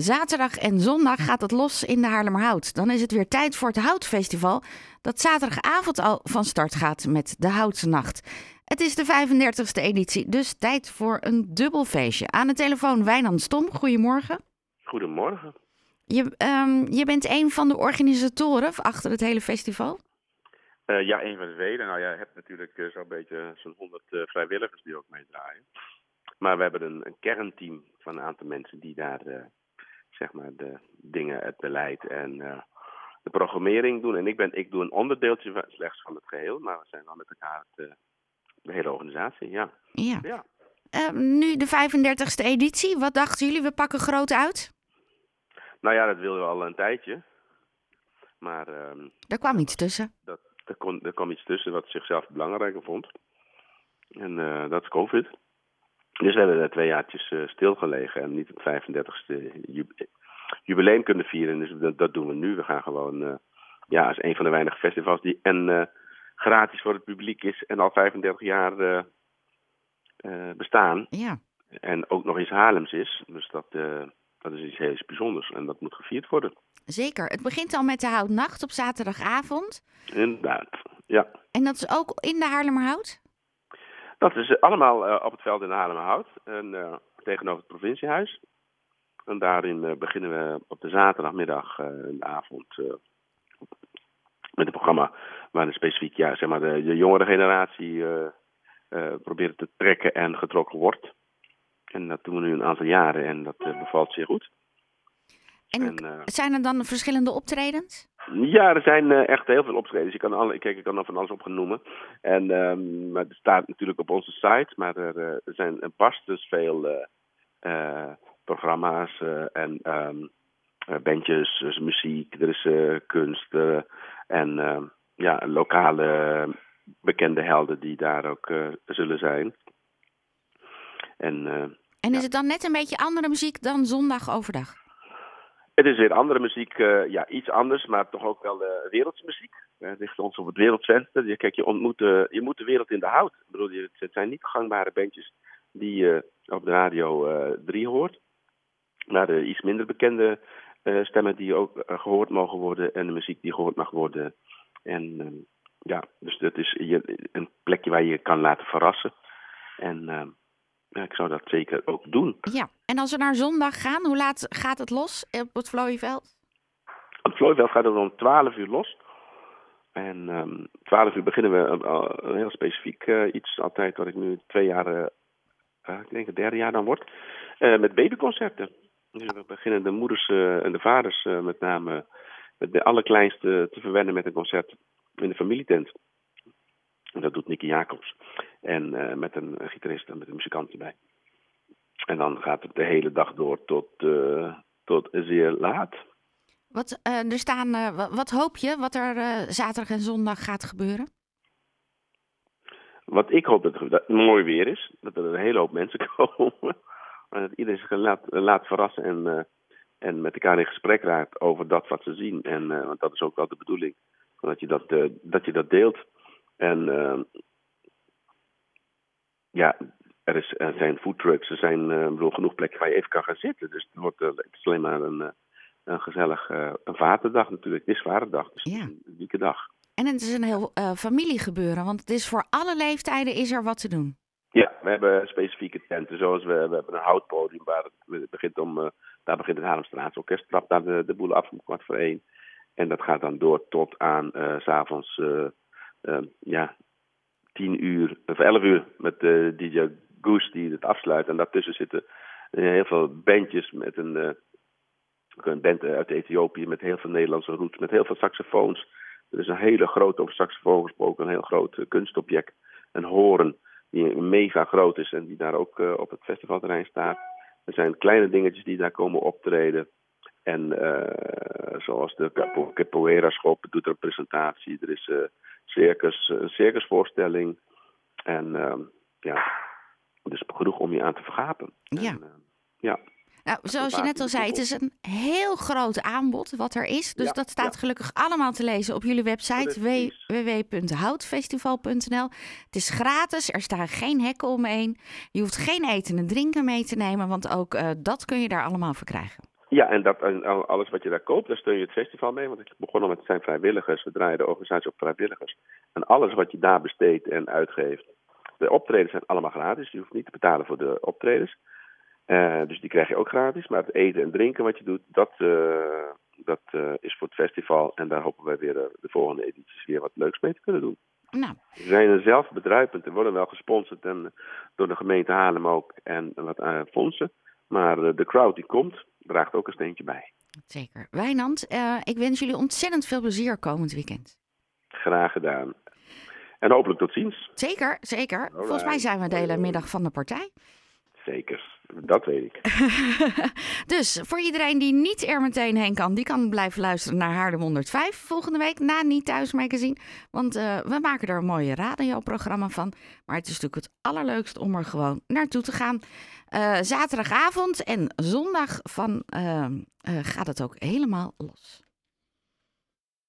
Zaterdag en zondag gaat het los in de Haarlemmerhout. Dan is het weer tijd voor het Houtfestival, dat zaterdagavond al van start gaat met de Houtse Nacht. Het is de 35e editie, dus tijd voor een dubbel feestje. Aan de telefoon Wijnand Stom, goedemorgen. Goedemorgen. Je, ehm, je bent een van de organisatoren achter het hele festival? Uh, ja, een van de velen. Nou, je hebt natuurlijk uh, zo'n beetje zo'n 100 uh, vrijwilligers die ook meedraaien. Maar we hebben een, een, kernteam van een aantal mensen die daar zeg maar de dingen, het beleid en de programmering doen. En ik, ben, ik doe een onderdeeltje van, slechts van het geheel, maar we zijn wel met elkaar het, de hele organisatie, ja. Ja. ja. nu de 35e editie, wat dachten jullie? We pakken groot uit? Nou ja, dat wilden we al een tijdje. Maar... Er kwam iets tussen. Dat, er, kon, er kwam iets tussen wat zichzelf belangrijker vond. En uh, dat is COVID. Dus we hebben er twee jaartjes uh, stilgelegen en niet het 35ste jubileum kunnen vieren. Dus dat, dat, doen we nu. We gaan gewoon, ja, als een van de weinige festivals die en gratis voor het publiek is en al 35 jaar bestaan. Ja. En ook nog eens Haarlems is. Dus dat, dat is iets heel bijzonders en dat moet gevierd worden. Zeker. Het begint al met de Houtnacht op zaterdagavond. Inderdaad, ja. En dat is ook in de Haarlemmerhout? Dat is allemaal uh, op het veld in de Haarlemmerhout. En, uh, tegenover het provinciehuis. En daarin beginnen we op de zaterdagmiddag in de avond met een programma waarin specifiek ja, zeg maar de, de jongere generatie probeert te trekken en getrokken wordt. En dat doen we nu een aantal jaren en dat bevalt zeer goed. En, en uh, zijn er dan verschillende optredens? Ja, er zijn uh, echt heel veel optredens. Je kan alle, kijk, ik kan er van alles op gaan noemen. En um, het staat natuurlijk op onze site, maar er, uh, er zijn vast dus veel programma's en um, bandjes, dus muziek, er is kunst en ehm, ja, lokale bekende helden die daar ook zullen zijn. En, en is het dan net een beetje andere muziek dan zondag overdag? Het is weer andere muziek, uh, ja, iets anders, maar toch ook wel uh, wereldse muziek. Uh, het ligt ons op het wereldvenster. Je, kijk, je, ontmoet, je moet de wereld in de hout. Ik bedoel, het zijn niet gangbare bandjes die je op de radio 3 hoort. Maar de iets minder bekende stemmen die ook gehoord mogen worden en de muziek die gehoord mag worden. En ja, dus dat is je, een plekje waar je je kan laten verrassen. En ja, ik zou dat zeker ook doen. Ja, en als we naar zondag gaan, hoe laat gaat het los op het Vlooienveld? Op het Vlooienveld gaat het om 12 uur los. En um, 12 uur beginnen we uh, heel specifiek uh, iets altijd wat ik nu twee jaar, uh, ik denk het derde jaar dan wordt, met babyconcerten. Dus we beginnen de moeders en de vaders met name met de allerkleinste te verwennen met een concert in de familietent. Dat doet Nicky Jacobs. En uh, met een gitarist en met een muzikant erbij. En dan gaat het de hele dag door tot, uh, tot zeer laat. Wat, uh, er staan, wat hoop je wat er zaterdag en zondag gaat gebeuren? Wat ik hoop dat het mooi weer is. Dat er een hele hoop mensen komen. En dat iedereen zich laat, laat verrassen en, en met elkaar in gesprek raakt over dat wat ze zien. En want dat is ook wel de bedoeling. Dat je dat, dat, je dat deelt. En uh, ja, er, is, er zijn foodtrucks, er zijn uh, bedoel, genoeg plekken waar je even kan gaan zitten. Dus het, wordt, uh, het is alleen maar een, een gezellig een vaderdag natuurlijk. Het is vaderdag, dus ja. een unieke dag. En het is een heel familiegebeuren, want het is voor alle leeftijden is er wat te doen. Ja, we hebben specifieke tenten, zoals we, we hebben een houtpodium waar het, begint om, daar begint het Haarlemstraatsorkest, trapt daar de, de boel af om kwart voor één. En dat gaat dan door tot aan s s'avonds ja, tien uur of elf uur met uh, DJ Goose die het afsluit. En daartussen zitten uh, heel veel bandjes met een, uh, een band uit Ethiopië met heel veel Nederlandse roots, met heel veel saxofoons. Er is een hele grote, over saxofoon gesproken, een heel groot kunstobject, een horen die mega groot is en die daar ook op het festivalterrein staat. Er zijn kleine dingetjes die daar komen optreden. En zoals de Capoeira Schop doet er een presentatie. Er is circus, een circusvoorstelling. En uh, ja, dus genoeg om je aan te vergapen. Ja. En, ja. Nou, zoals je net al zei, het is een heel groot aanbod wat er is. Dus ja, dat staat ja. gelukkig allemaal te lezen op jullie website www.houtfestival.nl. Het is gratis, er staan geen hekken omheen. Je hoeft geen eten en drinken mee te nemen, want ook uh, dat kun je daar allemaal verkrijgen. Ja, en, dat, en alles wat je daar koopt, daar steun je het festival mee. Want ik begon al met het zijn vrijwilligers. We draaien de organisatie op vrijwilligers. En alles wat je daar besteedt en uitgeeft. De optredens zijn allemaal gratis. Je hoeft niet te betalen voor de optredens. Uh, dus die krijg je ook gratis. Maar het eten en drinken wat je doet, dat, uh, dat uh, is voor het festival. En daar hopen wij weer de, de, volgende edities weer wat leuks mee te kunnen doen. Nou. We zijn er zelf bedruipend en worden wel gesponsord en, door de gemeente Haarlem ook en wat fondsen. Maar de crowd die komt, draagt ook een steentje bij. Zeker. Wijnand, ik wens jullie ontzettend veel plezier komend weekend. Graag gedaan. En hopelijk tot ziens. Zeker, zeker. Volgens mij zijn we de hele middag van de partij. Zeker, dat weet ik. dus voor iedereen die niet er meteen heen kan, die kan blijven luisteren naar Haarlem 105 volgende week na Niet Thuis Magazine. Want uh, we maken er een mooie radioprogramma van. Maar het is natuurlijk het allerleukst om er gewoon naartoe te gaan. Uh, zaterdagavond en zondag van, uh, gaat het ook helemaal los.